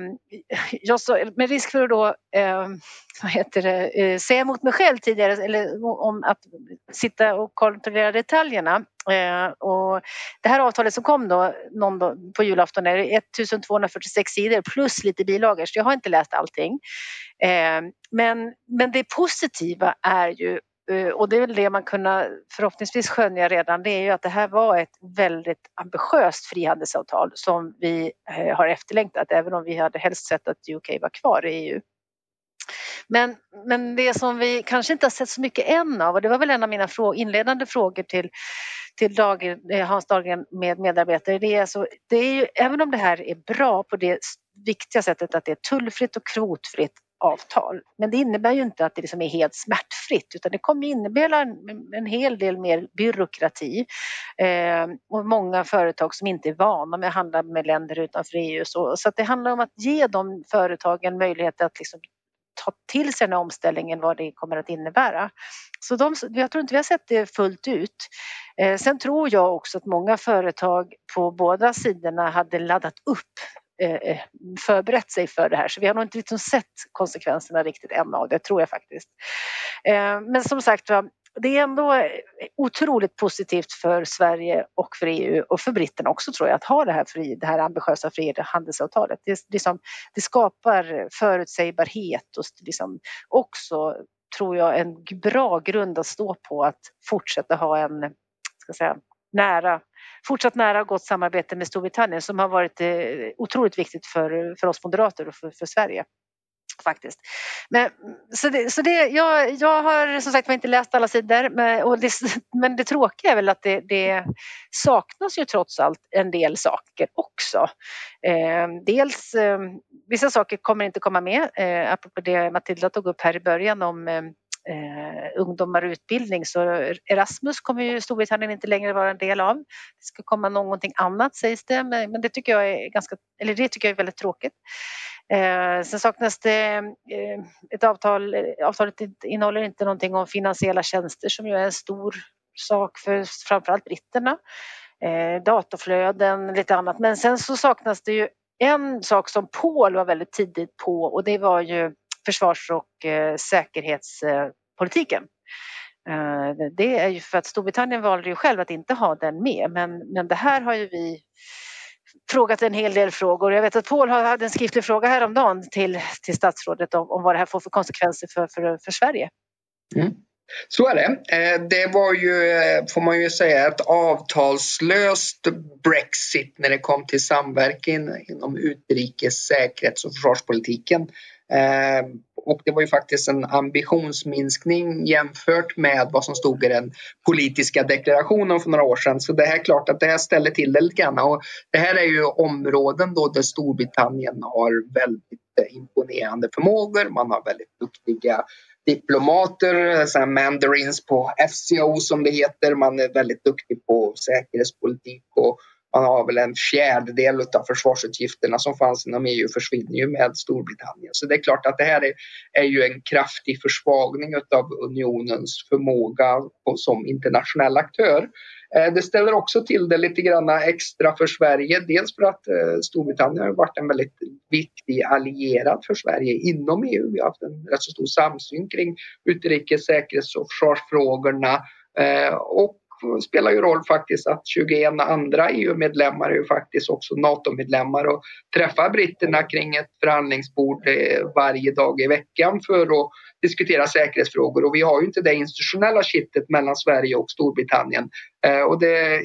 jag så, med risk för att då, eh, vad heter det, eh, säga emot mig själv tidigare eller om att sitta och kontrollera detaljerna Eh, och det här avtalet som kom då, någon då på julafton är 1246 sidor plus lite bilagor så jag har inte läst allting. Eh, men, men det positiva är ju Eh, och det är väl det man kunna förhoppningsvis skönja redan, det är ju att det här var ett väldigt ambitiöst frihandelsavtal som vi eh, har efterlängtat även om vi hade helst sett att UK var kvar i EU. Men, men det som vi kanske inte har sett så mycket än av och det var väl en av mina frå inledande frågor till, till Dag, eh, Hans Dahlgren med medarbetare. Det är, alltså, det är ju, även om det här är bra på det viktiga sättet att det är tullfritt och kvotfritt avtal. Men det innebär ju inte att det liksom är helt smärtfritt utan det kommer innebära en, en hel del mer byråkrati eh, och många företag som inte är vana med att handla med länder utanför EU. Så, så att det handlar om att ge de företagen möjlighet att liksom ta till sig den här omställningen, vad det kommer att innebära. Så de, jag tror inte vi har sett det fullt ut. Eh, sen tror jag också att många företag på båda sidorna hade laddat upp Eh, eh, förberett sig för det här så vi har nog inte liksom sett konsekvenserna riktigt än av det, tror jag faktiskt. Eh, men som sagt det är ändå eh, otroligt positivt för Sverige och för EU och för britterna också tror jag att ha det här, fri, det här ambitiösa frihandelsavtalet. Det, liksom, det skapar förutsägbarhet och liksom också tror jag en bra grund att stå på att fortsätta ha en ska säga, nära fortsatt nära och gott samarbete med Storbritannien som har varit eh, otroligt viktigt för, för oss moderater och för, för Sverige faktiskt. Men, så det, så det, jag, jag har som sagt inte läst alla sidor men, och det, men det tråkiga är väl att det, det, saknas ju trots allt en del saker också. Eh, dels eh, vissa saker kommer inte komma med, eh, apropå det Matilda tog upp här i början om eh, eh, ungdomar och utbildning så Erasmus kommer ju Storbritannien inte längre vara en del av. Det ska komma någonting annat sägs det men, men det tycker jag är ganska, eller det tycker jag är väldigt tråkigt. Eh, sen saknas det eh, ett avtal, avtalet innehåller inte någonting om finansiella tjänster som ju är en stor sak för framförallt britterna. Eh, datorflöden, lite annat men sen så saknas det ju en sak som Paul var väldigt tidigt på och det var ju försvars och eh, säkerhetspolitiken. Eh, det är ju för att Storbritannien valde ju själv att inte ha den med men, men det här har ju vi frågat en hel del frågor. Jag vet att Paul hade en skriftlig fråga häromdagen till, till statsrådet om, om vad det här får för konsekvenser för, för, för Sverige. Mm. Så är det. Eh, det var ju, eh, får man ju säga, ett avtalslöst Brexit när det kom till samverkan inom utrikes, säkerhets och försvarspolitiken. Eh, och det var ju faktiskt en ambitionsminskning jämfört med vad som stod i den politiska deklarationen för några år sedan. Så det här är klart att det här ställer till det lite grann. Och det här är ju områden då där Storbritannien har väldigt eh, imponerande förmågor. Man har väldigt duktiga diplomater, så mandarins på FCO som det heter. Man är väldigt duktig på säkerhetspolitik och man har väl en fjärdedel av försvarsutgifterna som fanns inom EU försvinner ju med Storbritannien. Så det är klart att det här är, är ju en kraftig försvagning av unionens förmåga på, som internationell aktör. Eh, det ställer också till det lite grann extra för Sverige. Dels för att eh, Storbritannien har varit en väldigt viktig allierad för Sverige inom EU. Vi har haft en rätt så stor samsyn kring utrikes, säkerhets och försvarsfrågorna. Eh, och spelar ju roll faktiskt att 21 andra EU-medlemmar är ju faktiskt också NATO-medlemmar. Och träffar britterna kring ett förhandlingsbord eh, varje dag i veckan för att diskutera säkerhetsfrågor. Och vi har ju inte det institutionella kittet mellan Sverige och Storbritannien. Eh, och det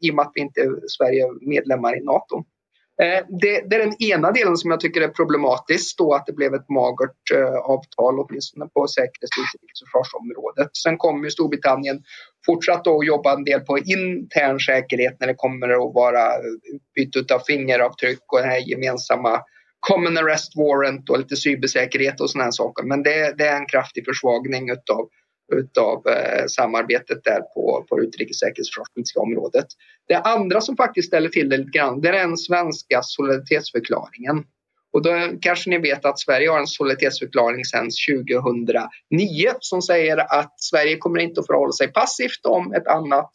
i och med att vi inte Sverige är medlemmar i NATO. Eh, det, det, är den ena delen som jag tycker är problematisk, då att det blev ett magert eh, avtal åtminstone på säkerhets och försvarsområdet. Sen kommer ju Storbritannien fortsatt att jobba en del på intern säkerhet när det kommer att vara utbyte av fingeravtryck och den här gemensamma common arrest warrant och lite cybersäkerhet och sådana saker. Men det, det, är en kraftig försvagning utav utav eh, samarbetet där på, på det utrikes området. Det andra som faktiskt ställer till det lite grann det är den svenska solidaritetsförklaringen. Och då kanske ni vet att Sverige har en solidaritetsförklaring sedan 2009 som säger att Sverige kommer inte att förhålla sig passivt om ett annat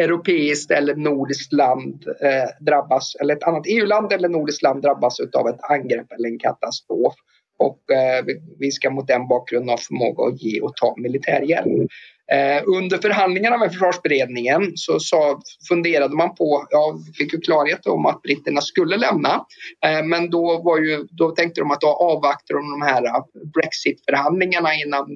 europeiskt eller nordiskt land eh, drabbas, eller ett annat EU-land eller nordiskt land drabbas av ett angrepp eller en katastrof. Och eh, vi ska mot den bakgrunden ha förmåga att ge och ta militärhjälp. Eh, under förhandlingarna med försvarsberedningen så sa, funderade man på, ja, fick ju klarhet om att britterna skulle lämna. Eh, men då, var ju, då tänkte de att då avvaktar de de här Brexit-förhandlingarna innan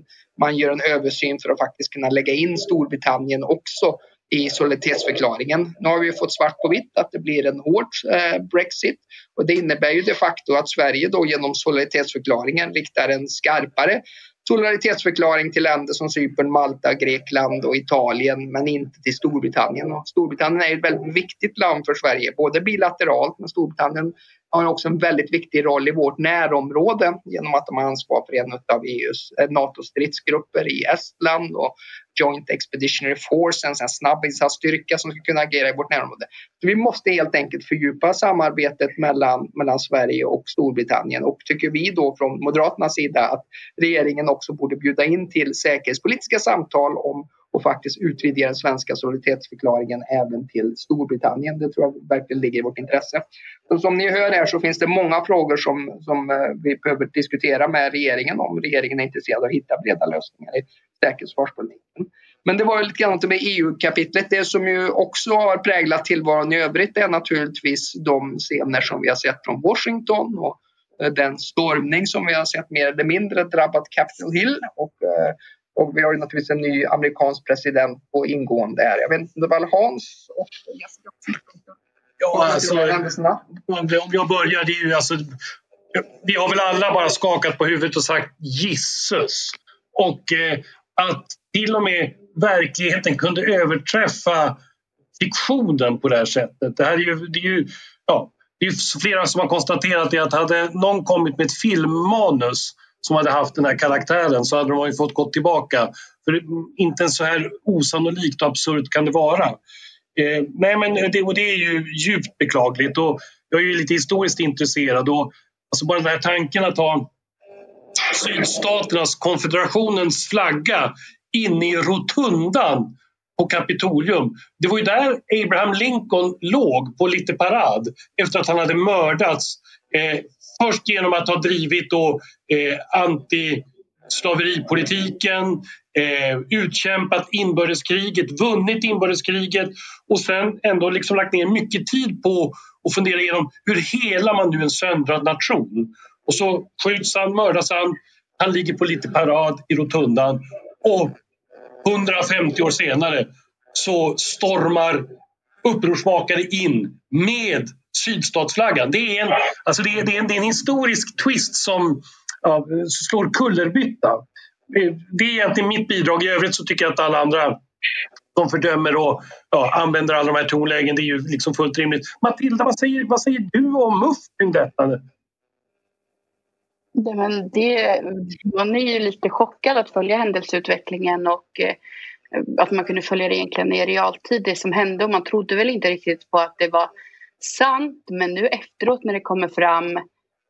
man gör en översyn för att faktiskt kunna lägga in Storbritannien också i solidaritetsförklaringen. Nu har vi fått svart på vitt att det blir en hård eh, Brexit och det innebär ju de facto att Sverige då genom solidaritetsförklaringen riktar en skarpare solidaritetsförklaring till länder som Cypern, Malta, Grekland och Italien men inte till Storbritannien. Och Storbritannien är ett väldigt viktigt land för Sverige, både bilateralt men Storbritannien har också en väldigt viktig roll i vårt närområde genom att de har ansvar för en av EUs eh, NATO-stridsgrupper i Estland och Joint Expeditionary Force, en snabbinsatsstyrka som ska kunna agera i vårt närområde. Så vi måste helt enkelt fördjupa samarbetet mellan, mellan Sverige och Storbritannien och tycker vi då från Moderaternas sida att regeringen också borde bjuda in till säkerhetspolitiska samtal om och faktiskt utvidga den svenska solidaritetsförklaringen även till Storbritannien. Det tror jag verkligen ligger i vårt intresse. Och som ni hör här så finns det många frågor som, som eh, vi behöver diskutera med regeringen om regeringen är intresserad av att hitta breda lösningar i säkerhets och försvarspolitiken. Men det var lite grann med EU-kapitlet. Det som ju också har präglat tillvaron i övrigt är naturligtvis de scener som vi har sett från Washington och eh, den stormning som vi har sett mer eller mindre drabbat Capitol Hill och eh, och vi har ju naturligtvis en ny amerikansk president på ingående här. Jag vet inte, det var Hans och Jessica? Ja, alltså, om jag börjar, det är ju alltså... Vi har väl alla bara skakat på huvudet och sagt gissus. Och eh, att till och med verkligheten kunde överträffa fiktionen på det här sättet. Det här är ju, det är ju, ja, det är flera som har konstaterat det att hade någon kommit med ett filmmanus som hade haft den här karaktären så hade de ju fått gå tillbaka. För inte ens så här osannolikt och absurt kan det vara. Eh, nej men det, och det är ju djupt beklagligt och jag är ju lite historiskt intresserad och alltså bara den här tanken att ha sydstaternas konfederationens flagga inne i rotundan på Kapitolium. Det var ju där Abraham Lincoln låg på lite parad efter att han hade mördats eh, Först genom att ha drivit då, eh, antislaveripolitiken, eh, utkämpat inbördeskriget, vunnit inbördeskriget och sen ändå liksom lagt ner mycket tid på att fundera igenom hur helar man nu en söndrad nation? Och så skjuts han, mördas han, han ligger på lite parad i rotundan och 150 år senare så stormar upprorsmakare in med sydstatsflaggan. Det är en, alltså det är, det är en, det är en historisk twist som ja, slår kullerbytta. Det är egentligen mitt bidrag. I övrigt så tycker jag att alla andra de fördömer och ja, använder alla de här tonlägen. Det är ju liksom fullt rimligt. Matilda, vad säger, vad säger du om MUF kring detta? Det, men det, man är ju lite chockad att följa händelseutvecklingen och eh, att man kunde följa det egentligen i realtid, det som hände och man trodde väl inte riktigt på att det var sant men nu efteråt när det kommer fram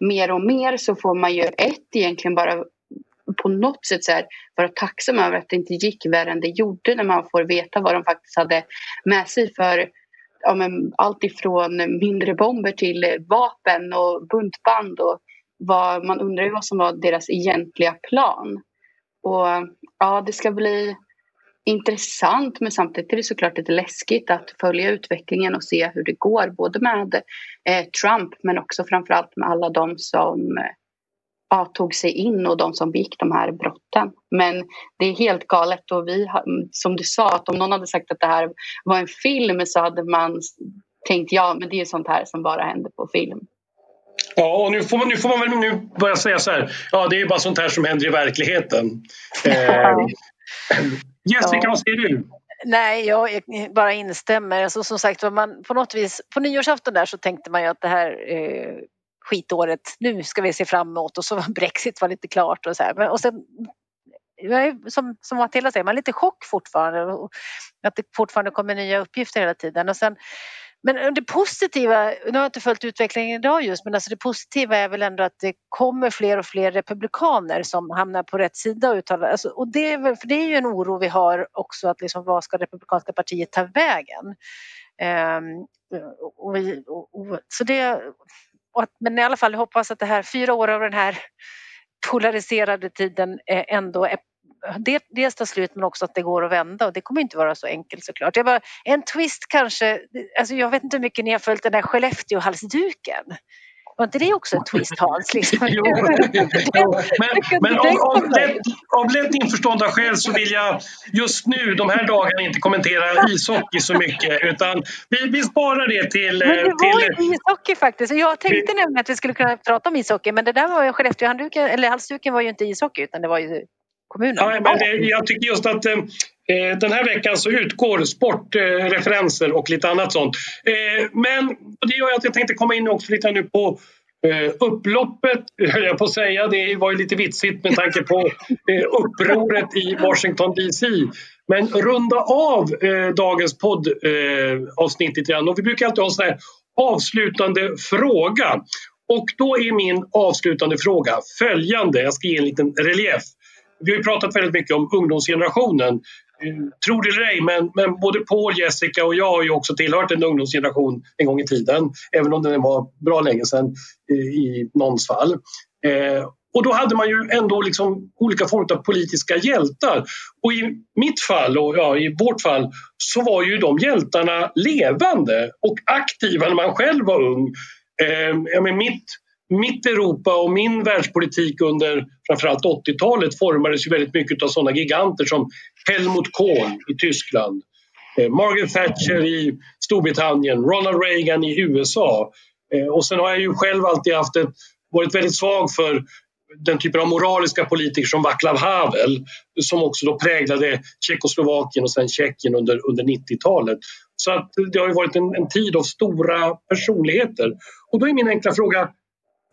mer och mer så får man ju ett egentligen bara på något sätt så här, vara tacksam över att det inte gick värre än det gjorde när man får veta vad de faktiskt hade med sig för ja, men allt ifrån mindre bomber till vapen och buntband och vad, man undrar ju vad som var deras egentliga plan. Och ja, det ska bli intressant men samtidigt är det såklart lite läskigt att följa utvecklingen och se hur det går både med eh, Trump men också framförallt med alla de som eh, ja, tog sig in och de som begick de här brotten. Men det är helt galet och vi, som du sa, att om någon hade sagt att det här var en film så hade man tänkt ja, men det är sånt här som bara händer på film. Ja, och nu får man, nu får man väl nu börja säga så här. Ja, det är bara sånt här som händer i verkligheten. Eh, Jessica, ja. vad säger du? Nej, jag bara instämmer. Alltså, som sagt, man, på något vis, på nyårsafton där så tänkte man ju att det här eh, skitåret, nu ska vi se fram emot och så var Brexit var lite klart och så här. Men, och sen, som, som Matilda säger, man är lite chock fortfarande. Att det fortfarande kommer nya uppgifter hela tiden. Och sen men eh, det positiva, nu har jag inte följt utvecklingen idag just, men alltså det positiva är väl ändå att det kommer fler och fler republikaner som hamnar på rätt sida och uttalar, alltså, och det är, väl, för det är ju en oro vi har också att liksom, vad ska republikanska partiet ta vägen? Um, och, och, och, så det, att, men i alla fall jag hoppas att det här fyra år av den här polariserade tiden eh, ändå är dels ta slut men också att det går att vända och det kommer inte vara så enkelt såklart. Jag bara, en twist kanske, alltså jag vet inte hur mycket ni har följt den där Skellefteå-halsduken. Var inte det också en twist Hans? Liksom? jo, jo, men, men av, av, lätt, av lätt införstådda skäl så vill jag just nu, de här dagarna, inte kommentera ishockey så mycket utan vi, vi sparar det till... Men det var till, ishockey faktiskt. Jag tänkte till, nämligen att vi skulle kunna prata om ishockey men det där var ju Skellefteå-halsduken, eller halsduken var ju inte ishockey utan det var ju kommunen. Ja, men det, jag tycker just att eh, den här veckan så utgår sportreferenser eh, och lite annat sånt. Eh, men det gör att jag tänkte komma in också lite nu på eh, upploppet, höll jag på att säga. Det var ju lite vitsigt med tanke på eh, upproret i Washington DC. Men runda av eh, dagens poddavsnitt eh, lite grann. Och vi brukar alltid ha en sån här avslutande fråga. Och då är min avslutande fråga följande. Jag ska ge en liten relief. Vi har ju pratat väldigt mycket om ungdomsgenerationen. Tror det eller ej, men, men både Paul, Jessica och jag har ju också tillhört en ungdomsgeneration en gång i tiden. Även om det var bra länge sedan i någons fall. Eh, och då hade man ju ändå liksom olika former av politiska hjältar. Och i mitt fall, och ja, i vårt fall, så var ju de hjältarna levande och aktiva när man själv var ung. Eh, ja, men mitt mitt Europa och min världspolitik under framförallt 80-talet formades ju väldigt mycket av sådana giganter som Helmut Kohl i Tyskland, eh, Margaret Thatcher i Storbritannien, Ronald Reagan i USA. Eh, och sen har jag ju själv alltid haft ett, varit väldigt svag för den typen av moraliska politiker som Václav Havel som också då präglade Tjeckoslovakien och sen Tjeckien under, under 90-talet. Så att det har varit en, en tid av stora personligheter. Och då är min enkla fråga,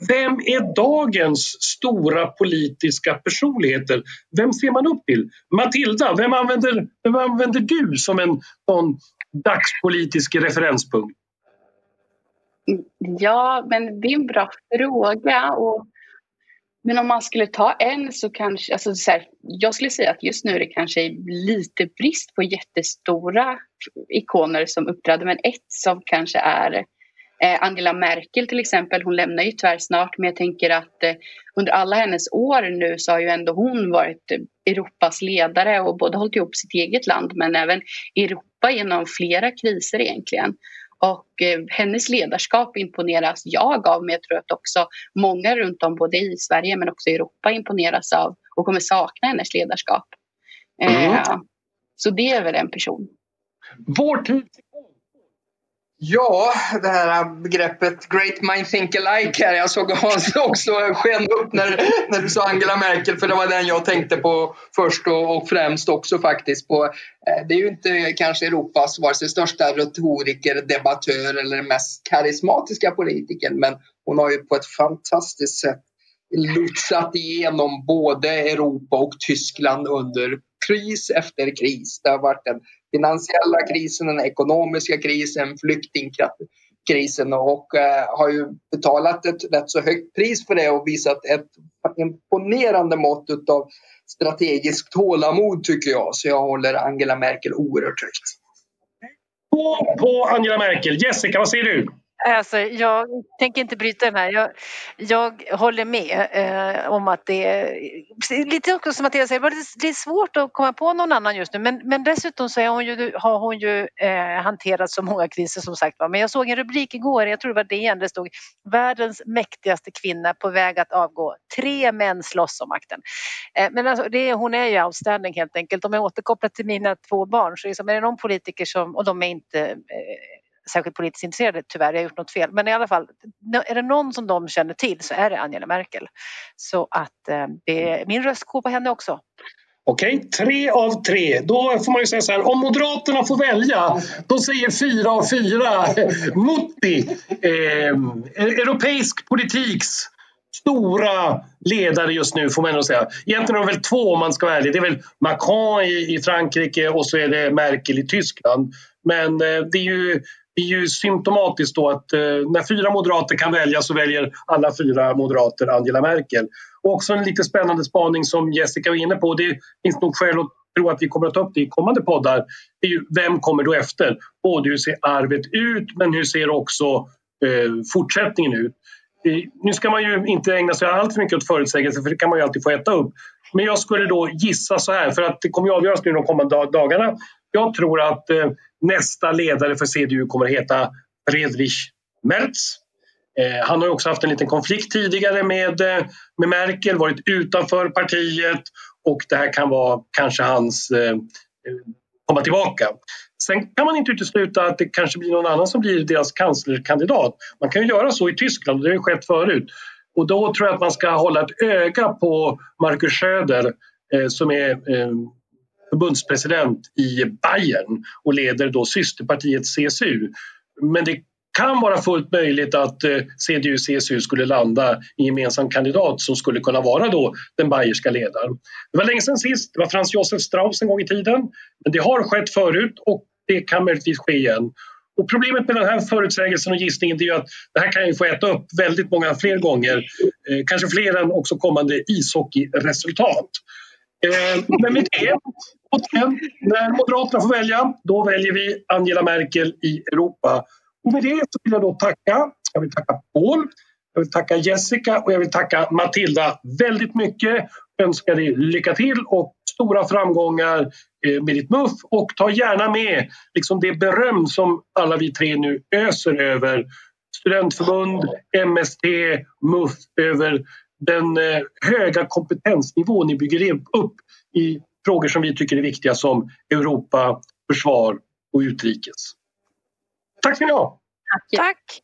vem är dagens stora politiska personligheter? Vem ser man upp till? Matilda, vem använder, vem använder du som en sån dagspolitisk referenspunkt? Ja, men det är en bra fråga. Och, men om man skulle ta en så kanske... Alltså så här, jag skulle säga att just nu är det kanske lite brist på jättestora ikoner som uppträder. Men ett som kanske är Eh, Angela Merkel till exempel, hon lämnar ju tyvärr snart men jag tänker att eh, under alla hennes år nu så har ju ändå hon varit Europas ledare och både hållit ihop sitt eget land men även Europa genom flera kriser egentligen. Och eh, hennes ledarskap imponeras jag av men jag tror att också många runt om både i Sverige men också i Europa imponeras av och kommer sakna hennes ledarskap. Mm. Eh, så det är väl en person. Vår tid Ja, det här äh, begreppet Great Mind Think Alike här. Jag såg Hans också sken upp när, när du sa Angela Merkel för det var den jag tänkte på först och, och främst också faktiskt på. Eh, det är ju inte kanske Europas vare sig största retoriker, debattör eller den mest karismatiska politikern men hon har ju på ett fantastiskt sätt lotsat igenom både Europa och Tyskland under kris efter kris. Det har varit en finansiella krisen, den ekonomiska krisen, flyktingkrisen och eh, har ju betalat ett rätt så högt pris för det och visat ett imponerande mått av strategiskt tålamod tycker jag. Så jag håller Angela Merkel oerhört högt. På, på Angela Merkel. Jessica, vad säger du? Alltså, jag tänker inte bryta den här. Jag, jag håller med eh, om att det är lite också som Mattias säger, det är svårt att komma på någon annan just nu men, men dessutom så hon ju, har hon ju eh, hanterat så många kriser som sagt var. Men jag såg en rubrik igår, jag tror det var DN, det stod världens mäktigaste kvinna på väg att avgå. Tre män slåss om makten. Eh, men alltså, det, hon är ju outstanding helt enkelt. Om jag återkopplar till mina två barn så liksom, är det någon politiker som, och de är inte eh, särskilt politiskt intresserade tyvärr, jag har gjort något fel. Men i alla fall, är det någon som de känner till så är det Angela Merkel. Så att eh, det, min röst går på henne också. Okej, tre av tre. Då får man ju säga så här, om Moderaterna får välja, då säger fyra av fyra Mutti, eh, europeisk politiks stora ledare just nu får man ändå säga. Egentligen är det väl två om man ska vara ärlig. Det är väl Macron i, i Frankrike och så är det Merkel i Tyskland. Men eh, det är ju det är ju symptomatiskt då att eh, när fyra moderater kan välja så väljer alla fyra moderater Angela Merkel. Och också en lite spännande spaning som Jessica var inne på. Det finns nog skäl att tro att vi kommer att ta upp det i kommande poddar. Det är ju, vem kommer då efter? Både hur ser arvet ut men hur ser också eh, fortsättningen ut? Eh, nu ska man ju inte ägna sig allt för mycket åt förutsägelser för det kan man ju alltid få äta upp. Men jag skulle då gissa så här, för att det kommer ju avgöras nu de kommande dagarna. Jag tror att eh, nästa ledare för CDU kommer att heta Friedrich Merz. Eh, han har också haft en liten konflikt tidigare med, eh, med Merkel, varit utanför partiet och det här kan vara kanske hans eh, komma tillbaka. Sen kan man inte utesluta att det kanske blir någon annan som blir deras kanslerkandidat. Man kan ju göra så i Tyskland och det har ju skett förut. Och då tror jag att man ska hålla ett öga på Markus Söder eh, som är eh, förbundspresident i Bayern och leder då systerpartiet CSU. Men det kan vara fullt möjligt att eh, CDU CSU skulle landa i en gemensam kandidat som skulle kunna vara då den bayerska ledaren. Det var länge sedan sist, det var Franz Josef Strauss en gång i tiden. Men det har skett förut och det kan möjligtvis ske igen. Och problemet med den här förutsägelsen och gissningen är att det här kan ju få äta upp väldigt många fler gånger. Eh, kanske fler än också kommande ishockeyresultat. Eh, men med det, e, återigen, när Moderaterna får välja, då väljer vi Angela Merkel i Europa. Och med det så vill jag då tacka. Jag vill tacka Paul, jag vill tacka Jessica och jag vill tacka Matilda väldigt mycket. Önskar dig lycka till och stora framgångar eh, med ditt MUF och ta gärna med liksom det beröm som alla vi tre nu öser över studentförbund, MST, MUF över den eh, höga kompetensnivå ni bygger upp i frågor som vi tycker är viktiga som Europa, försvar och utrikes. Tack ska ni ha! Tack!